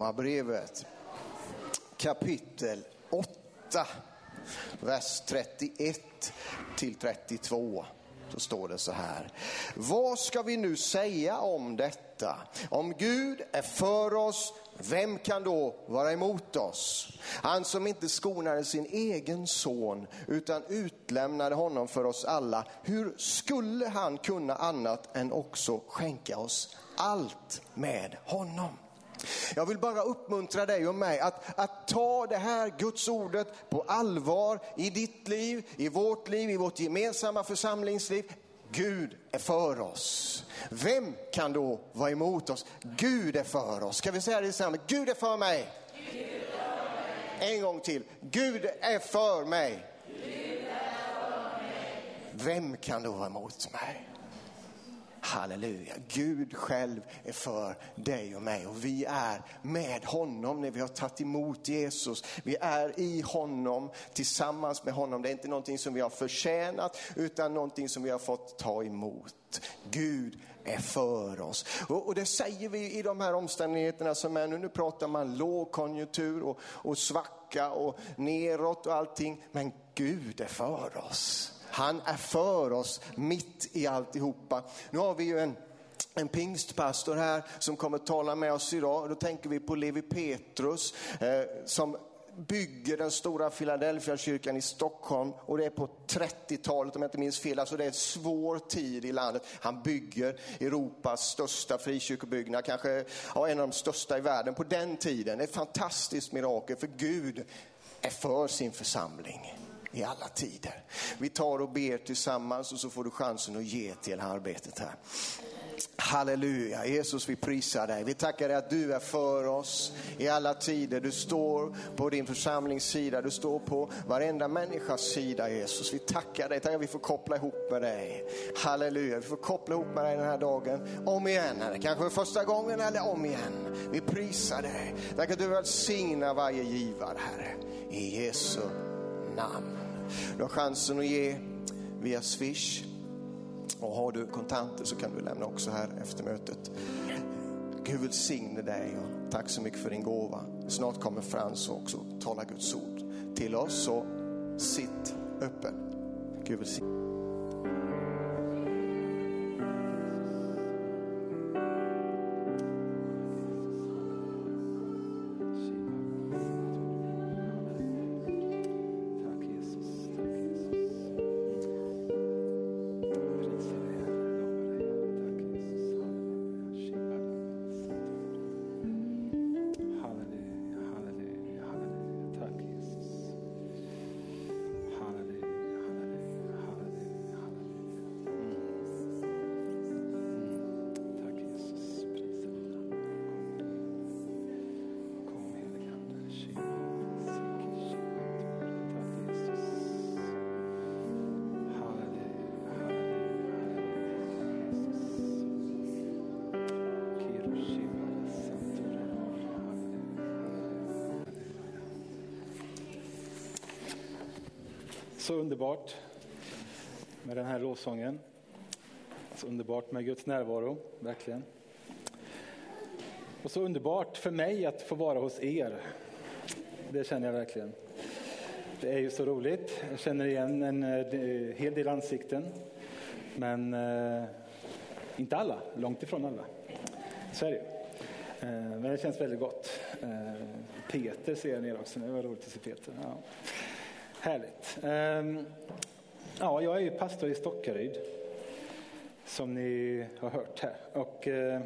Romarbrevet kapitel 8, vers 31 till 32. Så står det så här. Vad ska vi nu säga om detta? Om Gud är för oss, vem kan då vara emot oss? Han som inte skonade sin egen son utan utlämnade honom för oss alla. Hur skulle han kunna annat än också skänka oss allt med honom? Jag vill bara uppmuntra dig och mig att, att ta det här Guds ordet på allvar i ditt liv, i vårt liv, i vårt gemensamma församlingsliv. Gud är för oss. Vem kan då vara emot oss? Gud är för oss. Ska vi säga det tillsammans? Gud är för mig. Är för mig. En gång till. Gud är för mig. Är för mig. Vem kan då vara emot mig? Halleluja, Gud själv är för dig och mig och vi är med honom när vi har tagit emot Jesus. Vi är i honom, tillsammans med honom. Det är inte någonting som vi har förtjänat utan någonting som vi har fått ta emot. Gud är för oss. Och, det säger vi i de här omständigheterna som är nu. Nu pratar man lågkonjunktur och, och svacka och neråt och allting. Men Gud är för oss. Han är för oss mitt i alltihopa. Nu har vi ju en en pingstpastor här som kommer tala med oss idag. Då tänker vi på Levi Petrus eh, som bygger den stora Philadelphia-kyrkan i Stockholm och det är på 30-talet om jag inte minns fel. Alltså det är en svår tid i landet. Han bygger Europas största frikyrkobyggnad, kanske ja, en av de största i världen på den tiden. Ett fantastiskt mirakel för Gud är för sin församling i alla tider. Vi tar och ber tillsammans och så får du chansen att ge till arbetet här. Halleluja, Jesus vi prisar dig. Vi tackar dig att du är för oss i alla tider. Du står på din församlings sida, du står på varenda människas sida Jesus. Vi tackar dig, tackar att vi får koppla ihop med dig. Halleluja, vi får koppla ihop med dig den här dagen om igen. Kanske för första gången eller om igen. Vi prisar dig. Tack att du välsignar varje givare Herre. I Jesu namn. Du har chansen att ge via Swish. Och har du kontanter så kan du lämna också här efter mötet. Gud välsigne dig och tack så mycket för din gåva. Snart kommer Frans också tala Guds ord till oss. Så sitt öppen. Gud välsigne. Så underbart med den här lovsången. Så underbart med Guds närvaro, verkligen. Och så underbart för mig att få vara hos er. Det känner jag verkligen. Det är ju så roligt. Jag känner igen en eh, hel del ansikten. Men eh, inte alla, långt ifrån alla. Så är det eh, Men det känns väldigt gott. Peter ser jag ner också, det var roligt att se Peter. Ja. Härligt. Ehm, ja, jag är ju pastor i Stockaryd som ni har hört här. Och eh,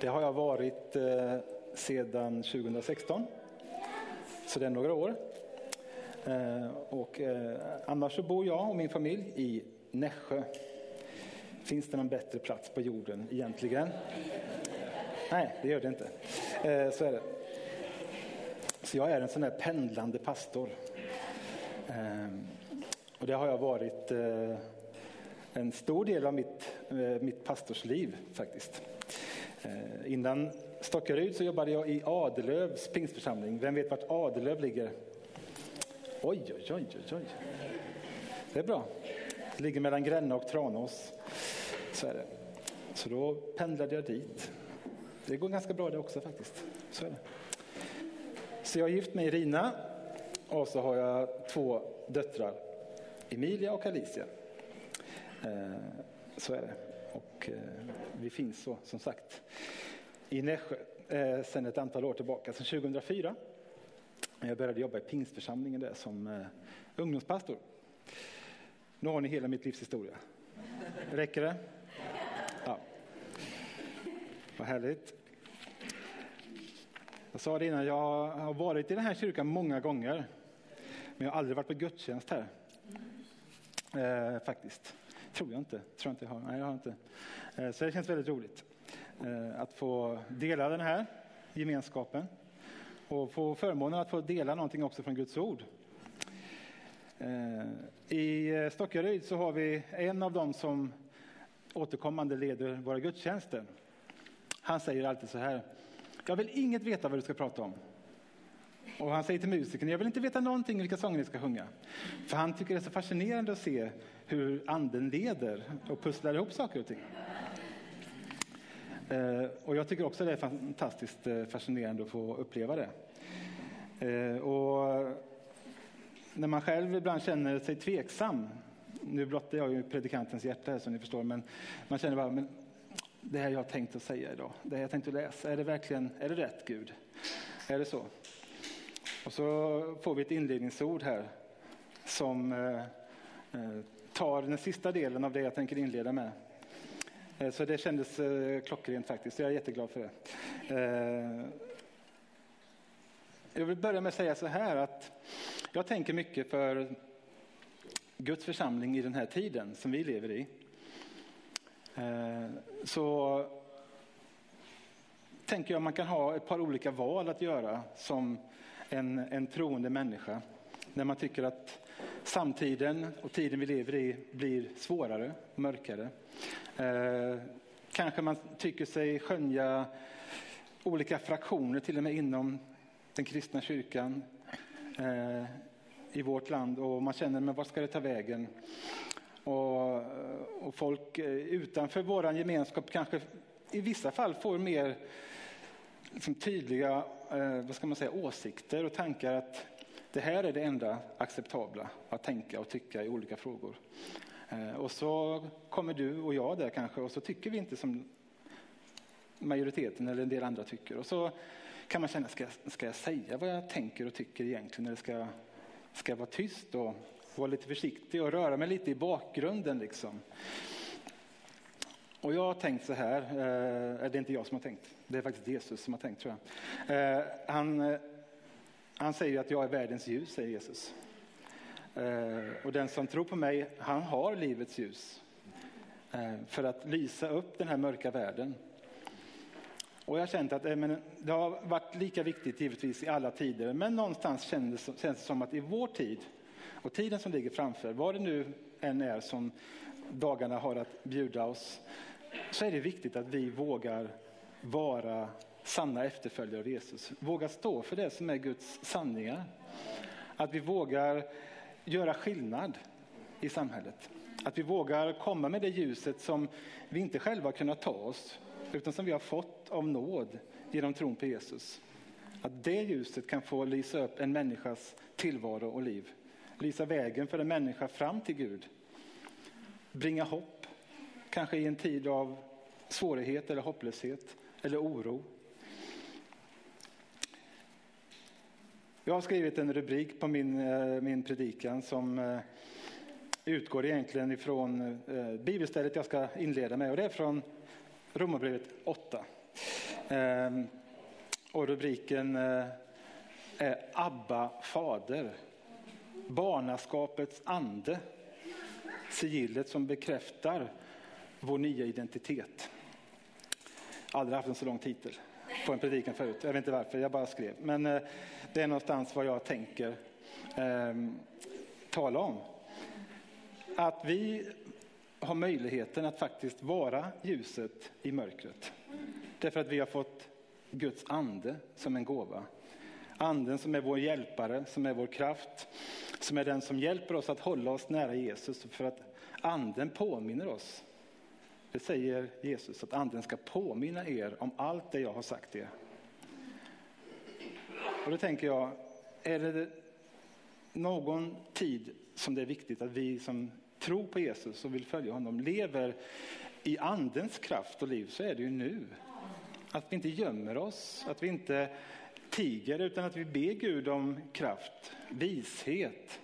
det har jag varit eh, sedan 2016. Så det är några år. Eh, och annars så bor jag och min familj i Nässjö. Finns det någon bättre plats på jorden egentligen? Nej, det gör det inte. Så är det. Så jag är en sån där pendlande pastor. Ehm, och det har jag varit eh, en stor del av mitt, eh, mitt pastorsliv faktiskt. Eh, innan Stockaryd så jobbade jag i Adelövs pingstförsamling. Vem vet vart Adelöv ligger? Oj, oj, oj, oj, oj. Det är bra. Det ligger mellan Gränna och Tranås. Så är det. Så då pendlade jag dit. Det går ganska bra det också faktiskt. Så är det. Så jag är gift med Irina och så har jag två döttrar, Emilia och Alicia. Eh, så är det. Och eh, vi finns så, som sagt, i Nässjö eh, sedan ett antal år tillbaka, sedan 2004. Jag började jobba i pingstförsamlingen där som eh, ungdomspastor. Nu har ni hela mitt livs historia. Räcker det? Ja. Vad härligt. Jag sa det innan, jag har varit i den här kyrkan många gånger. Men jag har aldrig varit på gudstjänst här. Eh, faktiskt. Tror jag inte. Tror jag inte jag har. Nej, jag har inte. Eh, så det känns väldigt roligt eh, att få dela den här gemenskapen och få förmånen att få dela någonting också från Guds ord. Eh, I eh, Stockaryd så har vi en av dem som återkommande leder våra gudstjänster. Han säger alltid så här. Jag vill inget veta vad du ska prata om. Och han säger till musikern, jag vill inte veta någonting vilka sånger ni ska sjunga. För han tycker det är så fascinerande att se hur anden leder och pusslar ihop saker och ting. Eh, och jag tycker också det är fantastiskt eh, fascinerande att få uppleva det. Eh, och när man själv ibland känner sig tveksam, nu blottar jag ju predikantens hjärta här som ni förstår, men man känner bara, men det här jag har tänkt att säga idag, det här jag tänkt att läsa, är det verkligen, är det rätt Gud? Är det så? Och så får vi ett inledningsord här som eh, eh, tar den sista delen av det jag tänker inleda med. Eh, så det kändes klockrent faktiskt, jag är jätteglad för det. Jag vill börja med att säga så här att jag tänker mycket för Guds församling i den här tiden som vi lever i. Så tänker jag man kan ha ett par olika val att göra som en, en troende människa. När man tycker att samtiden och tiden vi lever i blir svårare, mörkare. Eh, kanske man tycker sig skönja olika fraktioner till och med inom den kristna kyrkan eh, i vårt land och man känner, men vad ska det ta vägen? Och, och folk eh, utanför vår gemenskap kanske i vissa fall får mer liksom, tydliga Eh, vad ska man säga, åsikter och tankar att det här är det enda acceptabla att tänka och tycka i olika frågor. Eh, och så kommer du och jag där kanske och så tycker vi inte som majoriteten eller en del andra tycker. Och så kan man känna, ska jag, ska jag säga vad jag tänker och tycker egentligen? Eller ska, jag, ska jag vara tyst och vara lite försiktig och röra mig lite i bakgrunden liksom? Och jag har tänkt så här, eh, det är inte jag som har tänkt, det är faktiskt Jesus som har tänkt tror jag. Eh, han, eh, han säger att jag är världens ljus, säger Jesus. Eh, och den som tror på mig, han har livets ljus. Eh, för att lysa upp den här mörka världen. Och jag har känt att eh, men, det har varit lika viktigt givetvis i alla tider, men någonstans kändes, känns det som att i vår tid och tiden som ligger framför, vad det nu än är som dagarna har att bjuda oss, så är det viktigt att vi vågar vara sanna efterföljare av Jesus. Våga stå för det som är Guds sanningar. Att vi vågar göra skillnad i samhället. Att vi vågar komma med det ljuset som vi inte själva kunnat ta oss utan som vi har fått av nåd genom tron på Jesus. Att det ljuset kan få lysa upp en människas tillvaro och liv. Lysa vägen för en människa fram till Gud. Bringa hopp, kanske i en tid av svårighet eller hopplöshet eller oro. Jag har skrivit en rubrik på min, eh, min predikan som eh, utgår egentligen ifrån eh, bibelstället jag ska inleda med och det är från Romarbrevet 8. Ehm, och rubriken är Abba fader. Barnaskapets ande. Sigillet som bekräftar vår nya identitet. Aldrig haft en så lång titel på en predikan förut. Jag vet inte varför, jag bara skrev. Men eh, det är någonstans vad jag tänker eh, tala om. Att vi har möjligheten att faktiskt vara ljuset i mörkret. Därför att vi har fått Guds ande som en gåva. Anden som är vår hjälpare, som är vår kraft, som är den som hjälper oss att hålla oss nära Jesus. För att anden påminner oss. Det säger Jesus, att anden ska påminna er om allt det jag har sagt er. Och då tänker jag, är det någon tid som det är viktigt att vi som tror på Jesus och vill följa honom lever i andens kraft och liv så är det ju nu. Att vi inte gömmer oss, att vi inte tiger utan att vi ber Gud om kraft, vishet.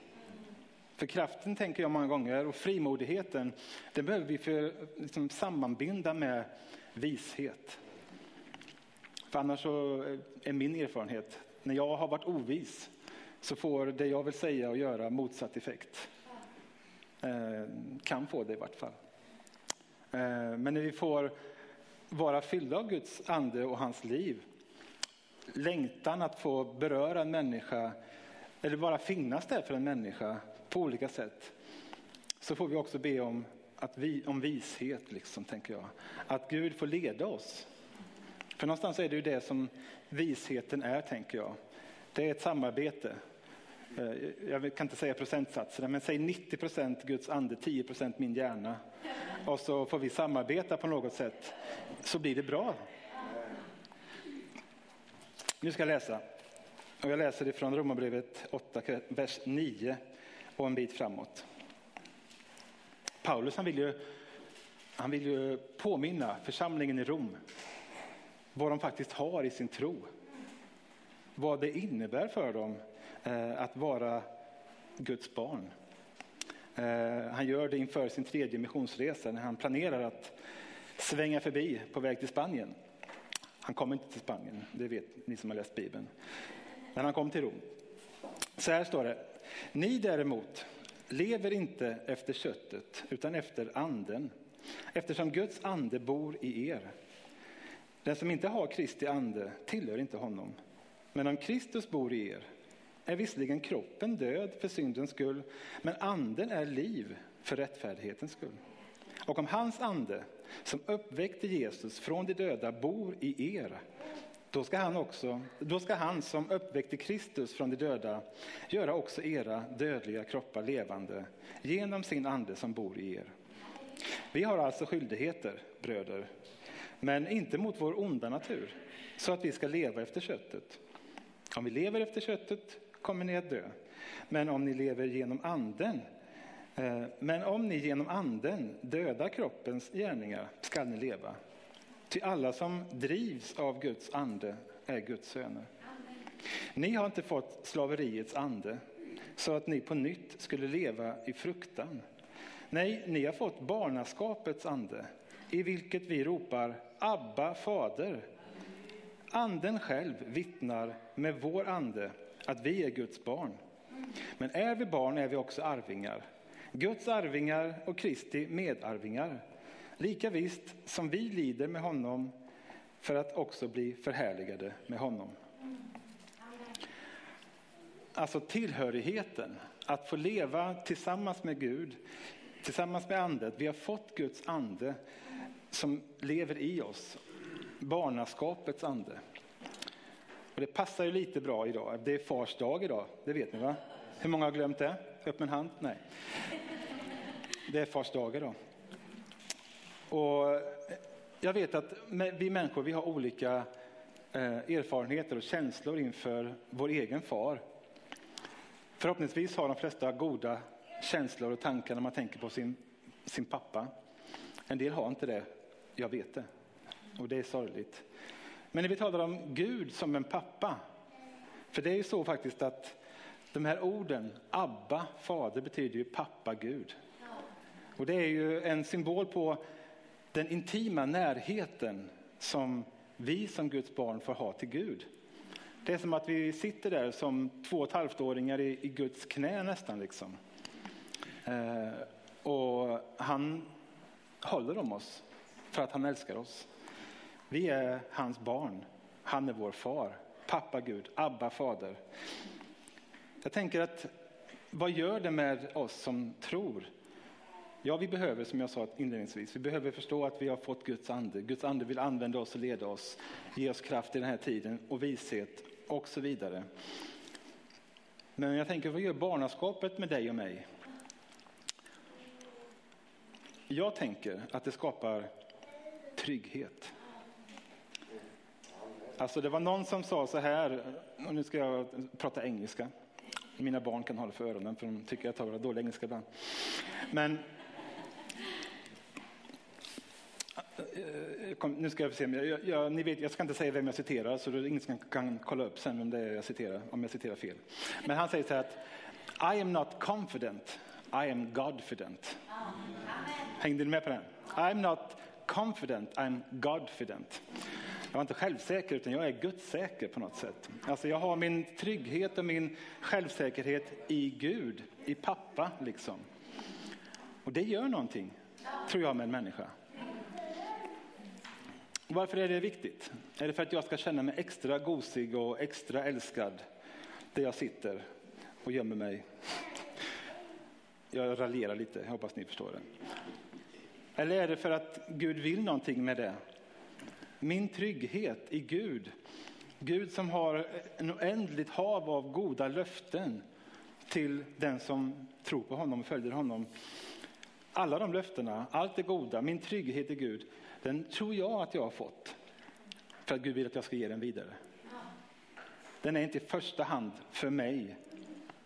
För kraften tänker jag många gånger och frimodigheten den behöver vi för, liksom, sammanbinda med vishet. För annars så eh, är min erfarenhet, när jag har varit ovis så får det jag vill säga och göra motsatt effekt. Eh, kan få det i vart fall. Eh, men när vi får vara fyllda av Guds ande och hans liv, längtan att få beröra en människa eller bara finnas där för en människa på olika sätt, så får vi också be om, att vi, om vishet, liksom, tänker jag. Att Gud får leda oss. För någonstans är det ju det som visheten är, tänker jag. Det är ett samarbete. Eh, jag kan inte säga procentsatserna, men säg 90 procent Guds ande, 10 procent min hjärna. Och så får vi samarbeta på något sätt, så blir det bra. Nu ska jag läsa. Och jag läser ifrån Romarbrevet 8, vers 9 och en bit framåt. Paulus han vill, ju, han vill ju påminna församlingen i Rom vad de faktiskt har i sin tro. Vad det innebär för dem eh, att vara Guds barn. Eh, han gör det inför sin tredje missionsresa när han planerar att svänga förbi på väg till Spanien. Han kom inte till Spanien, det vet ni som har läst Bibeln. Men han kom till Rom. Så här står det. Ni däremot lever inte efter köttet utan efter anden eftersom Guds ande bor i er. Den som inte har Kristi ande tillhör inte honom. Men om Kristus bor i er är visserligen kroppen död för syndens skull, men anden är liv för rättfärdighetens skull. Och om hans ande, som uppväckte Jesus från de döda, bor i er, då ska han, också, då ska han som uppväckte Kristus från de döda göra också era dödliga kroppar levande genom sin ande som bor i er. Vi har alltså skyldigheter, bröder, men inte mot vår onda natur, så att vi ska leva efter köttet. Om vi lever efter köttet kommer ni att dö. Men om ni lever genom anden, eh, men om ni genom anden dödar kroppens gärningar skall ni leva. Till alla som drivs av Guds ande är Guds söner. Ni har inte fått slaveriets ande så att ni på nytt skulle leva i fruktan. Nej, ni har fått barnaskapets ande i vilket vi ropar Abba fader. Anden själv vittnar med vår ande att vi är Guds barn. Men är vi barn är vi också arvingar. Guds arvingar och Kristi medarvingar. Lika visst som vi lider med honom för att också bli förhärligade med honom. Alltså tillhörigheten, att få leva tillsammans med Gud, tillsammans med andet. Vi har fått Guds ande som lever i oss, barnaskapets ande. Och det passar ju lite bra idag. Det är fars dag idag, det vet ni va? Hur många har glömt det? Öppen hand? Nej. Det är fars dag idag. Och eh, jag vet att vi människor vi har olika eh, erfarenheter och känslor inför vår egen far. Förhoppningsvis har de flesta goda känslor och tankar när man tänker på sin, sin pappa. En del har inte det, jag vet det. Och det är sorgligt. Men när vi talar om Gud som en pappa, för det är ju så faktiskt att de här orden, Abba, fader, betyder ju pappa Gud. Och det är ju en symbol på den intima närheten som vi som Guds barn får ha till Gud. Det är som att vi sitter där som två och ett halvt-åringar i, i Guds knä nästan. Liksom. Eh, och han håller om oss för att han älskar oss. Vi är hans barn. Han är vår far. Pappa Gud, Abba fader. Jag tänker att vad gör det med oss som tror? Ja, vi behöver, som jag sa inledningsvis, vi behöver förstå att vi har fått Guds ande. Guds ande vill använda oss och leda oss, ge oss kraft i den här tiden och vishet och så vidare. Men jag tänker, vad gör barnaskapet med dig och mig? Jag tänker att det skapar trygghet. Alltså det var någon som sa så här, och nu ska jag prata engelska. Mina barn kan hålla för öronen för de tycker jag talar dålig engelska ibland. Men eh, Eh, eh, kom, nu ska jag se, jag, jag, ni vet, jag ska inte säga vem jag citerar så är ingen som kan, kan kolla upp sen vem det är jag citerar, om jag citerar fel. Men han säger så här att I am not confident, I am Godfident. Hängde ni med på den? I am not confident, I am Godfident. Jag är inte självsäker utan jag är gudssäker på något sätt. Alltså jag har min trygghet och min självsäkerhet i Gud, i pappa liksom. Och det gör någonting, tror jag, med en människa. Varför är det viktigt? Är det för att jag ska känna mig extra gosig och extra älskad där jag sitter och gömmer mig? Jag raljerar lite, jag hoppas ni förstår det. Eller är det för att Gud vill någonting med det? Min trygghet i Gud. Gud som har en oändligt hav av goda löften till den som tror på honom och följer honom. Alla de löftena, allt det goda, min trygghet i Gud, den tror jag att jag har fått. För att Gud vill att jag ska ge den vidare. Den är inte i första hand för mig.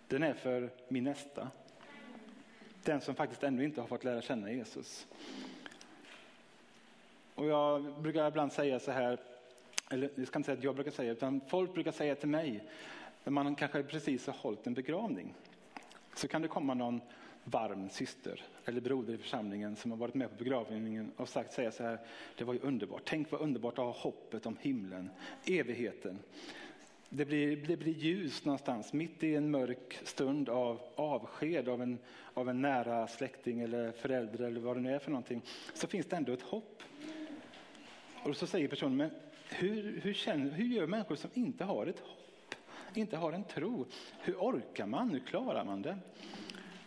Den är för min nästa. Den som faktiskt ännu inte har fått lära känna Jesus. Och jag brukar ibland säga så här, eller jag ska inte säga att jag brukar säga, utan folk brukar säga till mig, när man kanske precis har hållit en begravning, så kan det komma någon varm syster eller broder i församlingen som har varit med på begravningen och sagt säga så här, det var ju underbart, tänk vad underbart att ha hoppet om himlen, evigheten. Det blir, det blir ljus någonstans, mitt i en mörk stund av avsked av en, av en nära släkting eller förälder eller vad det nu är för någonting, så finns det ändå ett hopp. Och så säger personen, men hur, hur, känner, hur gör människor som inte har ett hopp, inte har en tro? Hur orkar man? Hur klarar man det?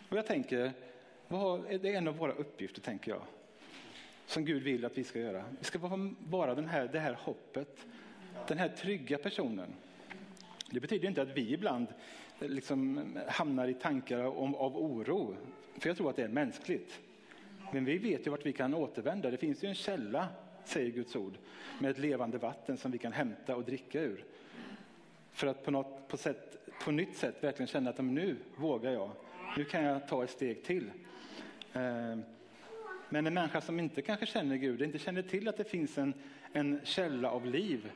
Och jag tänker, vad, det är en av våra uppgifter, tänker jag, som Gud vill att vi ska göra. Vi ska vara den här, det här hoppet, den här trygga personen. Det betyder inte att vi ibland liksom hamnar i tankar om, av oro, för jag tror att det är mänskligt. Men vi vet ju vart vi kan återvända. Det finns ju en källa säger Guds ord, med ett levande vatten som vi kan hämta och dricka ur. För att på något på, sätt, på nytt sätt verkligen känna att nu vågar jag, nu kan jag ta ett steg till. Eh, men en människa som inte kanske känner Gud, inte känner till att det finns en, en källa av liv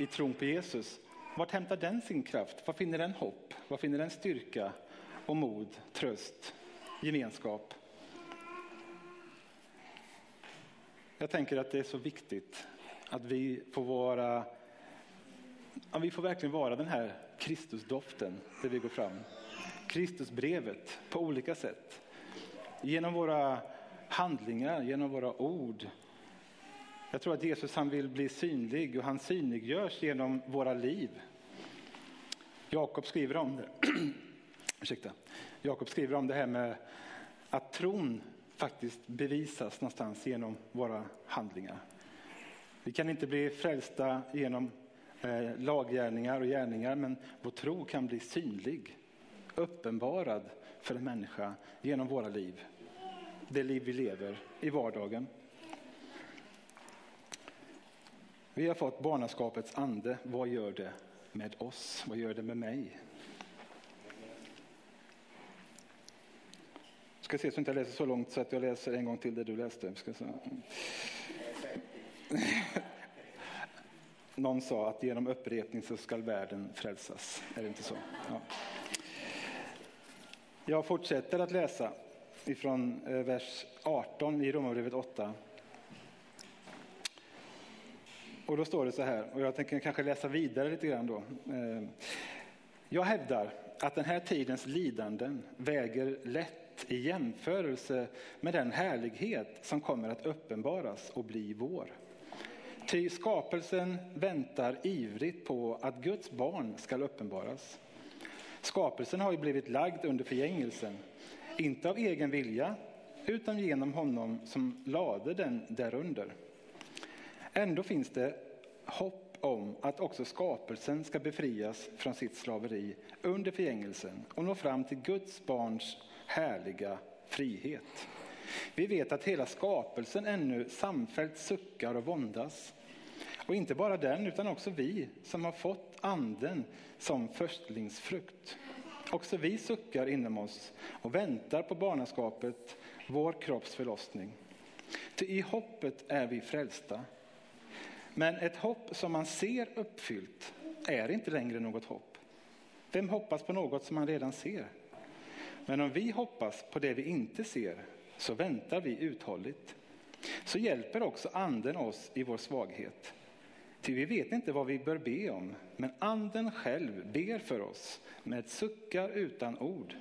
i tron på Jesus, vart hämtar den sin kraft? Var finner den hopp? Var finner den styrka och mod, tröst, gemenskap? Jag tänker att det är så viktigt att vi får vara, ja, vi får verkligen vara den här Kristusdoften där vi går fram. Kristusbrevet på olika sätt. Genom våra handlingar, genom våra ord. Jag tror att Jesus han vill bli synlig och han synliggörs genom våra liv. Jakob skriver om det. Ursäkta. Jakob skriver om det här med att tron faktiskt bevisas någonstans genom våra handlingar. Vi kan inte bli frälsta genom eh, laggärningar och gärningar, men vår tro kan bli synlig, uppenbarad för en människa genom våra liv. Det liv vi lever i vardagen. Vi har fått barnaskapets ande. Vad gör det med oss? Vad gör det med mig? ska se så att jag läser så långt så att jag läser en gång till det du läste. Ska se. Någon sa att genom upprepning så ska världen frälsas. Är det inte så? Ja. Jag fortsätter att läsa ifrån eh, vers 18 i Romarbrevet 8. Och då står det så här, och jag tänker kanske läsa vidare lite grann då. Eh, jag hävdar att den här tidens lidanden väger lätt i jämförelse med den härlighet som kommer att uppenbaras och bli vår. Ty skapelsen väntar ivrigt på att Guds barn skall uppenbaras. Skapelsen har ju blivit lagd under förgängelsen, inte av egen vilja, utan genom honom som lade den därunder. Ändå finns det hopp om att också skapelsen ska befrias från sitt slaveri under förgängelsen och nå fram till Guds barns härliga frihet. Vi vet att hela skapelsen ännu samfällt suckar och våndas. Och inte bara den, utan också vi som har fått anden som förstlingsfrukt. Också vi suckar inom oss och väntar på barnaskapet, vår kropps förlossning. Ty i hoppet är vi frälsta. Men ett hopp som man ser uppfyllt är inte längre något hopp. Vem hoppas på något som man redan ser? Men om vi hoppas på det vi inte ser så väntar vi uthålligt. Så hjälper också anden oss i vår svaghet. Ty vi vet inte vad vi bör be om, men anden själv ber för oss med suckar utan ord.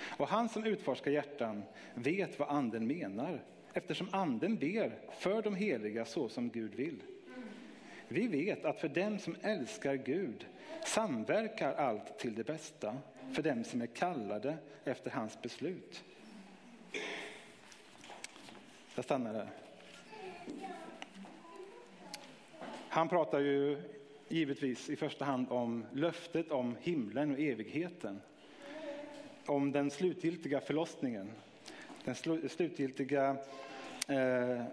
Och han som utforskar hjärtan vet vad anden menar, eftersom anden ber för de heliga så som Gud vill. Vi vet att för dem som älskar Gud samverkar allt till det bästa, för dem som är kallade efter hans beslut. Jag stannar där. Han pratar ju givetvis i första hand om löftet om himlen och evigheten. Om den slutgiltiga förlossningen. Den slutgiltiga eh,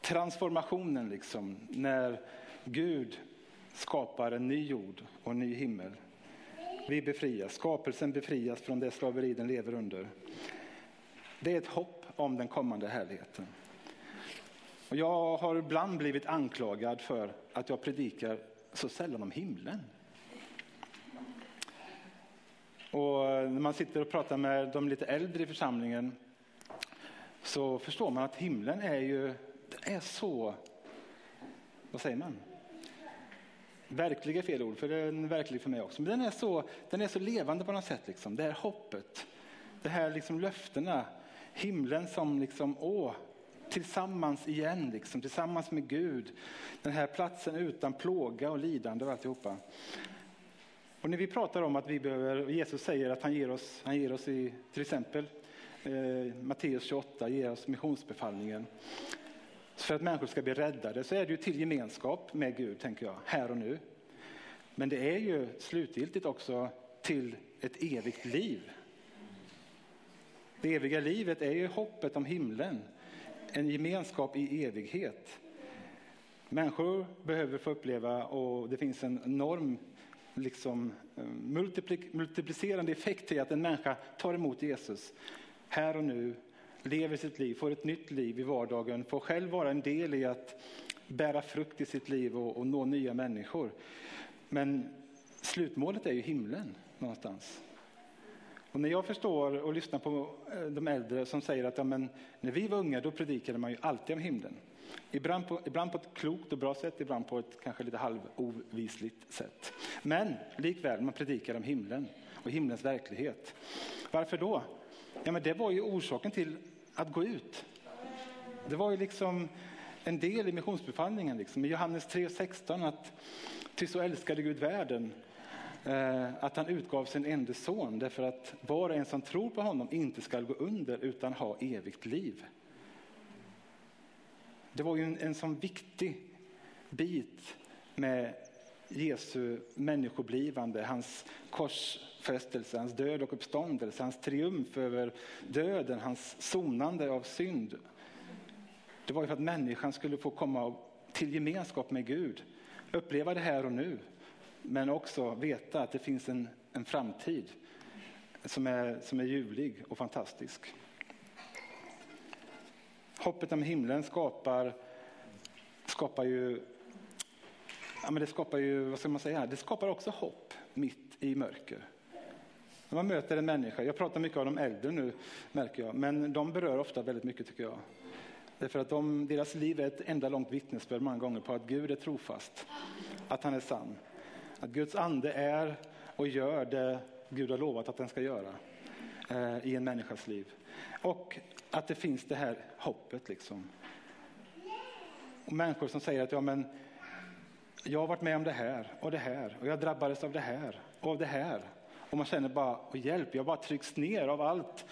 transformationen liksom. När Gud skapar en ny jord och en ny himmel. Vi befrias, skapelsen befrias från det slaveri den lever under. Det är ett hopp om den kommande härligheten. Och jag har ibland blivit anklagad för att jag predikar så sällan om himlen. Och när man sitter och pratar med de lite äldre i församlingen så förstår man att himlen är ju, den är så, vad säger man? Verklig är fel ord, för den är verklig för mig också. Men den är så, den är så levande på något sätt, liksom. det här hoppet, det här liksom löftena, himlen som liksom, åh, tillsammans igen, liksom, tillsammans med Gud. Den här platsen utan plåga och lidande och alltihopa. Och när vi pratar om att vi behöver, Jesus säger att han ger oss, han ger oss i till exempel eh, Matteus 28, ger oss missionsbefallningen. För att människor ska bli räddade så är det ju till gemenskap med Gud, tänker jag, här och nu. Men det är ju slutgiltigt också till ett evigt liv. Det eviga livet är ju hoppet om himlen en gemenskap i evighet. Människor behöver få uppleva, och det finns en enorm liksom, eh, multiplicerande effekt i att en människa tar emot Jesus här och nu, lever sitt liv, får ett nytt liv i vardagen, får själv vara en del i att bära frukt i sitt liv och, och nå nya människor. Men slutmålet är ju himlen någonstans. Och när jag förstår och lyssnar på eh, de äldre som säger att ja, men, när vi var unga då predikade man ju alltid om himlen. Ibland på, ibland på ett klokt och bra sätt, ibland på ett kanske lite halvovisligt sätt. Men likväl, man predikar om himlen och himlens verklighet. Varför då? Ja, men det var ju orsaken till att gå ut. Det var ju liksom en del i missionsbefallningen. Liksom. I Johannes 3.16 att till så älskade Gud världen Eh, att han utgav sin enda son därför att var och en som tror på honom inte ska gå under utan ha evigt liv. Det var ju en, en sån viktig bit med Jesu människoblivande, hans korsfästelse, hans död och uppståndelse, hans triumf över döden, hans sonande av synd. Det var ju för att människan skulle få komma till gemenskap med Gud, uppleva det här och nu men också veta att det finns en, en framtid som är, som är ljuvlig och fantastisk. Hoppet om himlen skapar, skapar ju Ja, men det skapar ju, vad ska man säga, det skapar också hopp mitt i mörker. När man möter en människa, jag pratar mycket om de äldre nu märker jag, men de berör ofta väldigt mycket tycker jag. Därför att de, deras liv är ett enda långt vittnesbörd många gånger på att Gud är trofast, att han är sann. Att Guds ande är och gör det Gud har lovat att den ska göra eh, i en människas liv. Och att det finns det här hoppet liksom. Och människor som säger att ja, men jag har varit med om det här och det här och jag drabbades av det här och av det här. Och man känner bara, och hjälp, jag bara trycks ner av allt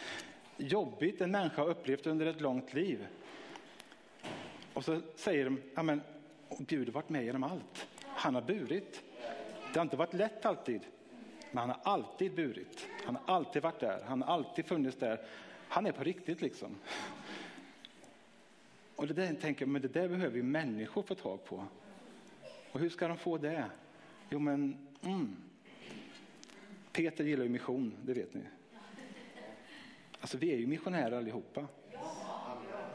jobbigt en människa har upplevt under ett långt liv. Och så säger de, ja men Gud har varit med genom allt. Han har burit. Det har inte varit lätt alltid, men han har alltid burit. Han har alltid varit där, han har alltid funnits där. Han är på riktigt liksom. Och det där tänker jag, men det där behöver ju människor få tag på. Och hur ska de få det? Jo men, mm. Peter gillar ju mission, det vet ni. Alltså vi är ju missionärer allihopa.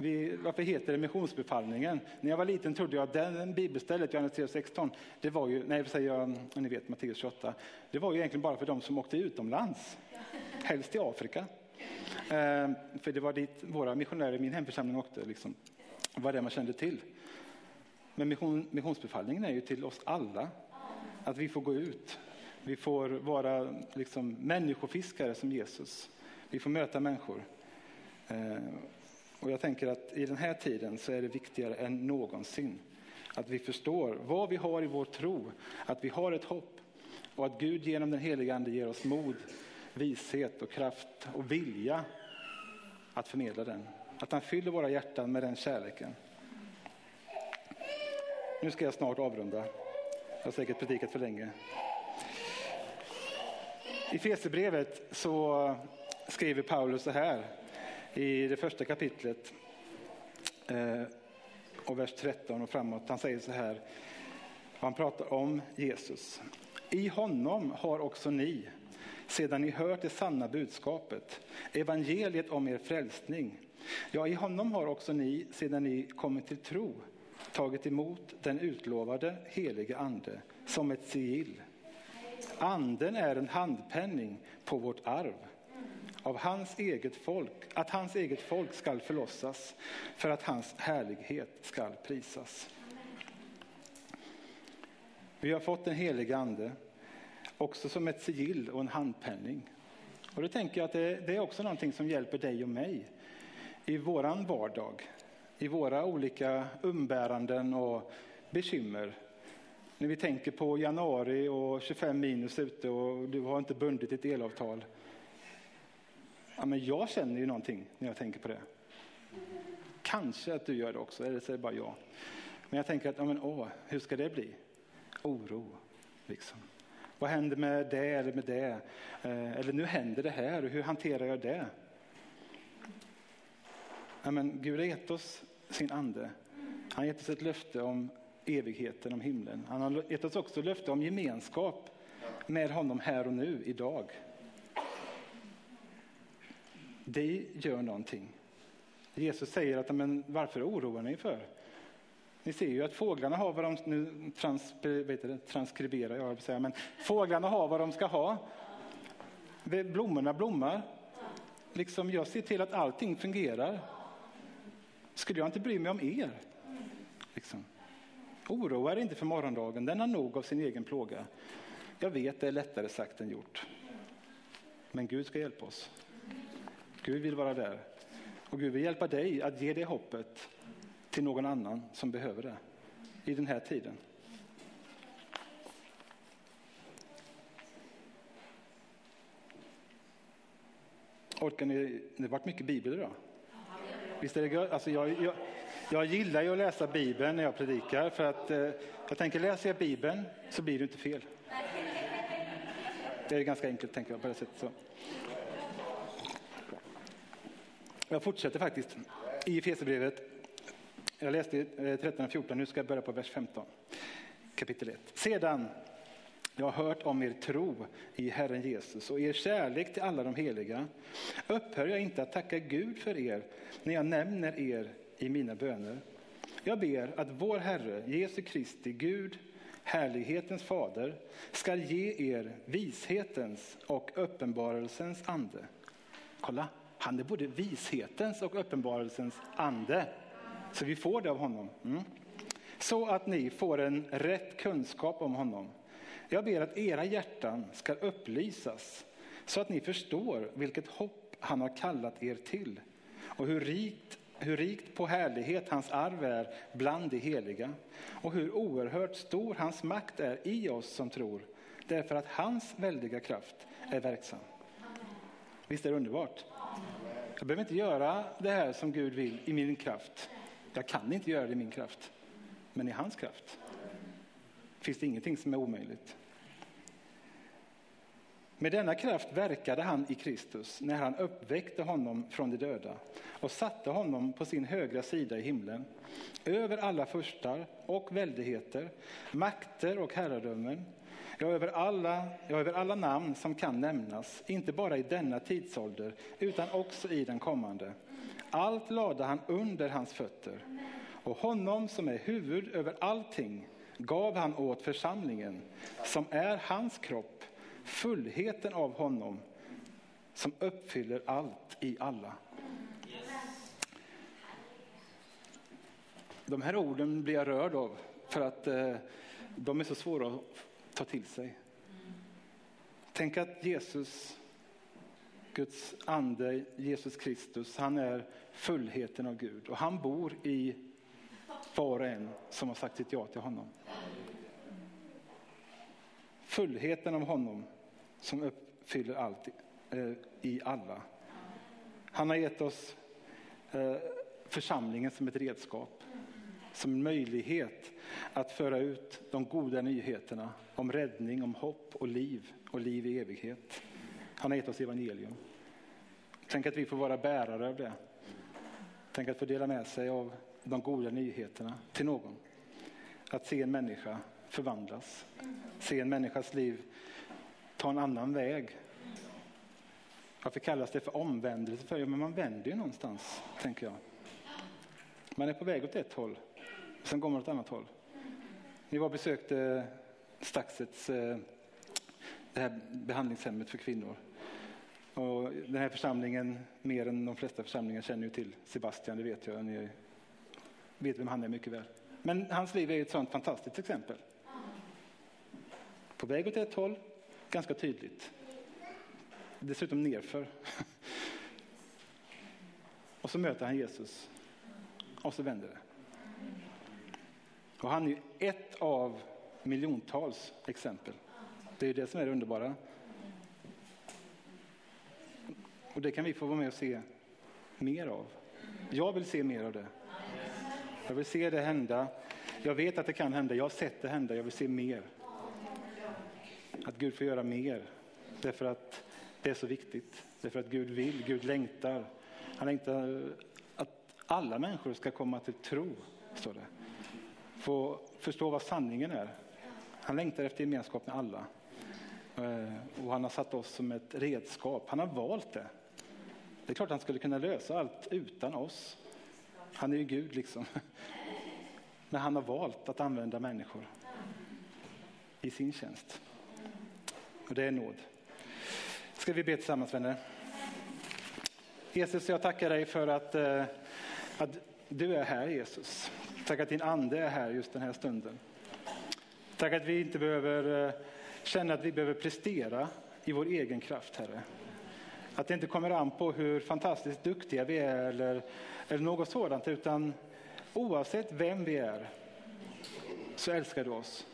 Vi, varför heter det missionsbefallningen? När jag var liten trodde jag att den bibelstället, Johannes 3.16, det var ju, nej säger jag, ni vet Matteus 28, det var ju egentligen bara för de som åkte utomlands. Helst i Afrika. Eh, för det var dit våra missionärer i min hemförsamling åkte. Liksom. Det var det man kände till. Men mission, missionsbefallningen är ju till oss alla. Att vi får gå ut. Vi får vara liksom, människofiskare som Jesus. Vi får möta människor. Eh, och jag tänker att i den här tiden så är det viktigare än någonsin att vi förstår vad vi har i vår tro, att vi har ett hopp och att Gud genom den heliga Ande ger oss mod, vishet och kraft och vilja att förmedla den. Att han fyller våra hjärtan med den kärleken. Nu ska jag snart avrunda. Jag har säkert predikat för länge. I Fesebrevet så skriver Paulus så här i det första kapitlet eh, och vers 13 och framåt. Han säger så här, han pratar om Jesus. I honom har också ni, sedan ni hört det sanna budskapet, evangeliet om er frälsning. Ja, i honom har också ni, sedan ni kommit till tro, tagit emot den utlovade helige ande som ett sigill. Anden är en handpenning på vårt arv av hans eget folk, att hans eget folk skall förlossas för att hans härlighet skall prisas. Vi har fått en helig ande, också som ett sigill och en handpenning. Och då tänker jag att det, det är också någonting som hjälper dig och mig i våran vardag, i våra olika umbäranden och bekymmer. När vi tänker på januari och 25 minus ute och du har inte bundit ditt elavtal. Ja, men jag känner ju någonting när jag tänker på det. Kanske att du gör det också, eller så är det bara jag. Men jag tänker att, ja, men, åh, hur ska det bli? Oro, liksom. Vad händer med det eller med det? Eh, eller nu händer det här, hur hanterar jag det? Ja, men Gud har gett oss sin ande. Han har gett oss ett löfte om evigheten, om himlen. Han har gett oss också löfte om gemenskap med honom här och nu, idag. Det gör någonting. Jesus säger att men varför oroar ni för? Ni ser ju att fåglarna har vad de, nu trans, vet det, transkriberar jag säga, men fåglarna har vad de ska ha. Blommorna blommar. Liksom jag ser till att allting fungerar. Skulle jag inte bry mig om er? Liksom. Oroa er inte för morgondagen, den har nog av sin egen plåga. Jag vet det är lättare sagt än gjort. Men Gud ska hjälpa oss. Gud vill vara där. Och Gud vill hjälpa dig att ge det hoppet till någon annan som behöver det i den här tiden. Orkar ni? Det har varit mycket bibel idag. Visst är det gött? Alltså jag, jag, jag gillar ju att läsa Bibeln när jag predikar för att eh, jag tänker läser jag Bibeln så blir det inte fel. Det är ganska enkelt tänker jag på det sättet. Så. Jag fortsätter faktiskt i Efesierbrevet. Jag läste eh, 13 och 14, nu ska jag börja på vers 15. Kapitel 1. Sedan jag har hört om er tro i Herren Jesus och er kärlek till alla de heliga upphör jag inte att tacka Gud för er när jag nämner er i mina böner. Jag ber att vår Herre Jesu Kristi Gud, härlighetens fader, ska ge er vishetens och uppenbarelsens ande. Kolla, han är både vishetens och uppenbarelsens ande. Så vi får det av honom. Mm. Så att ni får en rätt kunskap om honom. Jag ber att era hjärtan ska upplysas så att ni förstår vilket hopp han har kallat er till och hur rikt, hur rikt på härlighet hans arv är bland de heliga och hur oerhört stor hans makt är i oss som tror därför att hans väldiga kraft är verksam. Visst är det underbart? Jag behöver inte göra det här som Gud vill i min kraft. Jag kan inte göra det i min kraft. Men i hans kraft finns det ingenting som är omöjligt. Med denna kraft verkade han i Kristus när han uppväckte honom från de döda och satte honom på sin högra sida i himlen, över alla furstar och väldigheter, makter och herradömen, ja, över alla, ja, över alla namn som kan nämnas, inte bara i denna tidsålder, utan också i den kommande. Allt lade han under hans fötter, och honom som är huvud över allting gav han åt församlingen, som är hans kropp, fullheten av honom som uppfyller allt i alla. De här orden blir jag rörd av för att eh, de är så svåra att ta till sig. Tänk att Jesus, Guds ande, Jesus Kristus, han är fullheten av Gud och han bor i var och en som har sagt sitt ja till honom. Fullheten av honom som uppfyller allt eh, i alla. Han har gett oss eh, församlingen som ett redskap, som en möjlighet att föra ut de goda nyheterna om räddning, om hopp och liv och liv i evighet. Han har gett oss evangelium. Tänk att vi får vara bärare av det. Tänk att få dela med sig av de goda nyheterna till någon. Att se en människa förvandlas, se en människas liv ta en annan väg. Varför kallas det för omvändelse? För, ja, men man vänder ju någonstans, tänker jag. Man är på väg åt ett håll, sen går man åt ett annat håll. Ni var och besökte eh, Staxets eh, det här behandlingshemmet för kvinnor. Och den här församlingen, mer än de flesta församlingar, känner ju till Sebastian, det vet jag. Ni vet vem han är mycket väl. Men hans liv är ett sådant fantastiskt exempel. På väg åt ett håll, ganska tydligt. Dessutom nerför. Och så möter han Jesus. Och så vänder det. Och han är ett av miljontals exempel. Det är det som är det underbara. Och det kan vi få vara med och se mer av. Jag vill se mer av det. Jag vill se det hända. Jag vet att det kan hända. Jag har sett det hända. Jag vill se mer. Att Gud får göra mer. Därför att det är så viktigt. Därför att Gud vill, Gud längtar. Han längtar att alla människor ska komma till tro, står det. Få förstå vad sanningen är. Han längtar efter gemenskap med alla. Eh, och han har satt oss som ett redskap. Han har valt det. Det är klart han skulle kunna lösa allt utan oss. Han är ju Gud liksom. Men han har valt att använda människor i sin tjänst. Och det är nåd. Ska vi be tillsammans vänner? Jesus, jag tackar dig för att, eh, att du är här Jesus. Tack att din ande är här just den här stunden. Tack att vi inte behöver eh, känna att vi behöver prestera i vår egen kraft, Herre. Att det inte kommer an på hur fantastiskt duktiga vi är eller, eller något sådant, utan oavsett vem vi är så älskar du oss.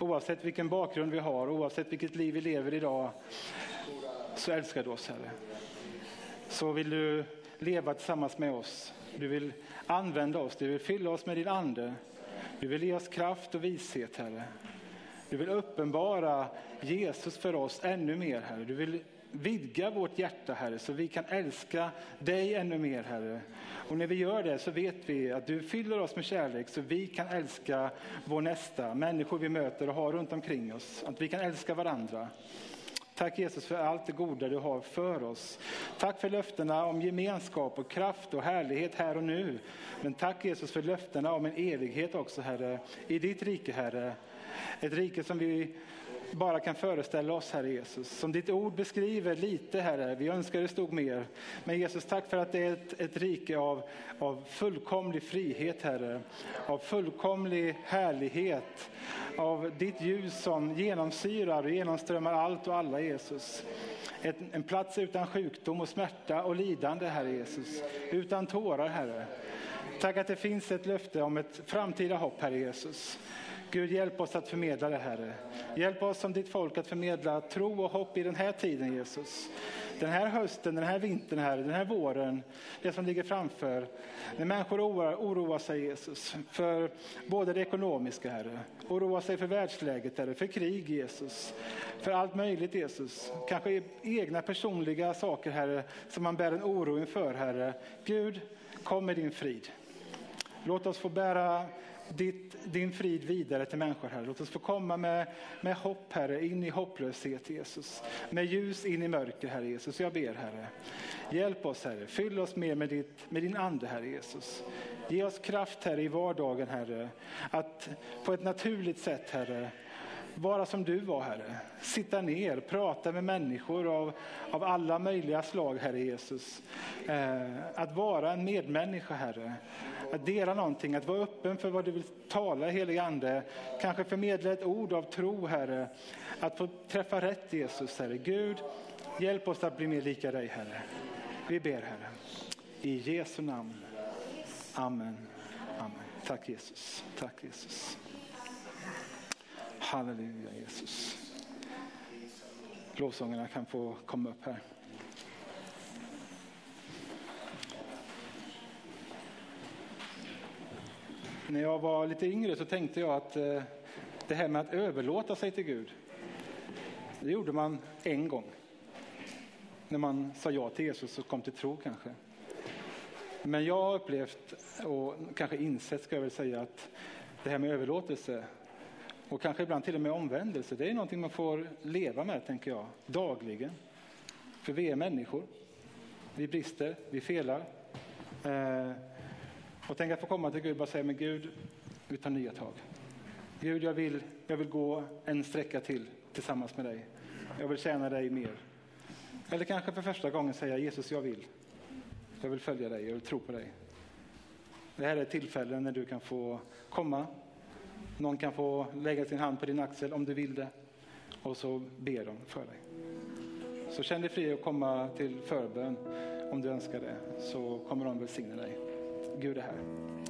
Oavsett vilken bakgrund vi har, oavsett vilket liv vi lever idag, så älskar du oss, Herre. Så vill du leva tillsammans med oss. Du vill använda oss, du vill fylla oss med din ande. Du vill ge oss kraft och vishet, Herre. Du vill uppenbara Jesus för oss ännu mer, Herre. Du vill vidga vårt hjärta, Herre, så vi kan älska dig ännu mer, Herre. Och när vi gör det så vet vi att du fyller oss med kärlek så vi kan älska vår nästa, människor vi möter och har runt omkring oss. Att vi kan älska varandra. Tack Jesus för allt det goda du har för oss. Tack för löftena om gemenskap och kraft och härlighet här och nu. Men tack Jesus för löftena om en evighet också Herre, i ditt rike Herre. Ett rike som vi bara kan föreställa oss, Herre Jesus. Som ditt ord beskriver lite, Herre. Vi önskar det stod mer. Men Jesus, tack för att det är ett, ett rike av, av fullkomlig frihet, Herre. Av fullkomlig härlighet. Av ditt ljus som genomsyrar och genomströmmar allt och alla, Jesus. Ett, en plats utan sjukdom och smärta och lidande, Herre Jesus. Utan tårar, Herre. Tack att det finns ett löfte om ett framtida hopp, Herre Jesus. Gud, hjälp oss att förmedla det, Herre. Hjälp oss som ditt folk att förmedla tro och hopp i den här tiden, Jesus. Den här hösten, den här vintern, Herre, den här våren, det som ligger framför. När människor oroar, oroar sig Jesus för både det ekonomiska, Herre, oroar sig för världsläget, Herre, för krig Jesus, för allt möjligt Jesus. Kanske egna personliga saker, Herre, som man bär en oro inför, Herre. Gud, kom med din frid. Låt oss få bära ditt, din frid vidare till människor, Herre. Låt oss få komma med, med hopp, Herre, in i hopplöshet, Jesus. Med ljus in i mörker, Herre Jesus. Jag ber, Herre. Hjälp oss, Herre. Fyll oss mer med, ditt, med din ande, Herre Jesus. Ge oss kraft, Herre, i vardagen, Herre. Att på ett naturligt sätt, Herre, vara som du var, Herre. Sitta ner, prata med människor av, av alla möjliga slag, Herre Jesus. Eh, att vara en medmänniska, Herre. Att dela någonting, att vara öppen för vad du vill tala, helig Ande. Kanske förmedla ett ord av tro, Herre. Att få träffa rätt, Jesus, Herre. Gud, hjälp oss att bli mer lika dig, Herre. Vi ber, Herre. I Jesu namn. Amen. Amen. Tack Jesus. Tack Jesus. Halleluja Jesus. Lovsångerna kan få komma upp här. När jag var lite yngre så tänkte jag att eh, det här med att överlåta sig till Gud, det gjorde man en gång. När man sa ja till Jesus och kom till tro kanske. Men jag har upplevt och kanske insett ska jag väl säga att det här med överlåtelse och kanske ibland till och med omvändelse, det är någonting man får leva med tänker jag, dagligen. För vi är människor. Vi brister, vi felar. Eh, och tänk att få komma till Gud och bara säga, men Gud, vi tar nya tag. Gud, jag vill, jag vill gå en sträcka till tillsammans med dig. Jag vill tjäna dig mer. Eller kanske för första gången säga, Jesus, jag vill. Jag vill följa dig, jag vill tro på dig. Det här är tillfällen när du kan få komma. Någon kan få lägga sin hand på din axel om du vill det. Och så ber de för dig. Så känn dig fri att komma till förbön om du önskar det. Så kommer de välsigna dig. Gud är här.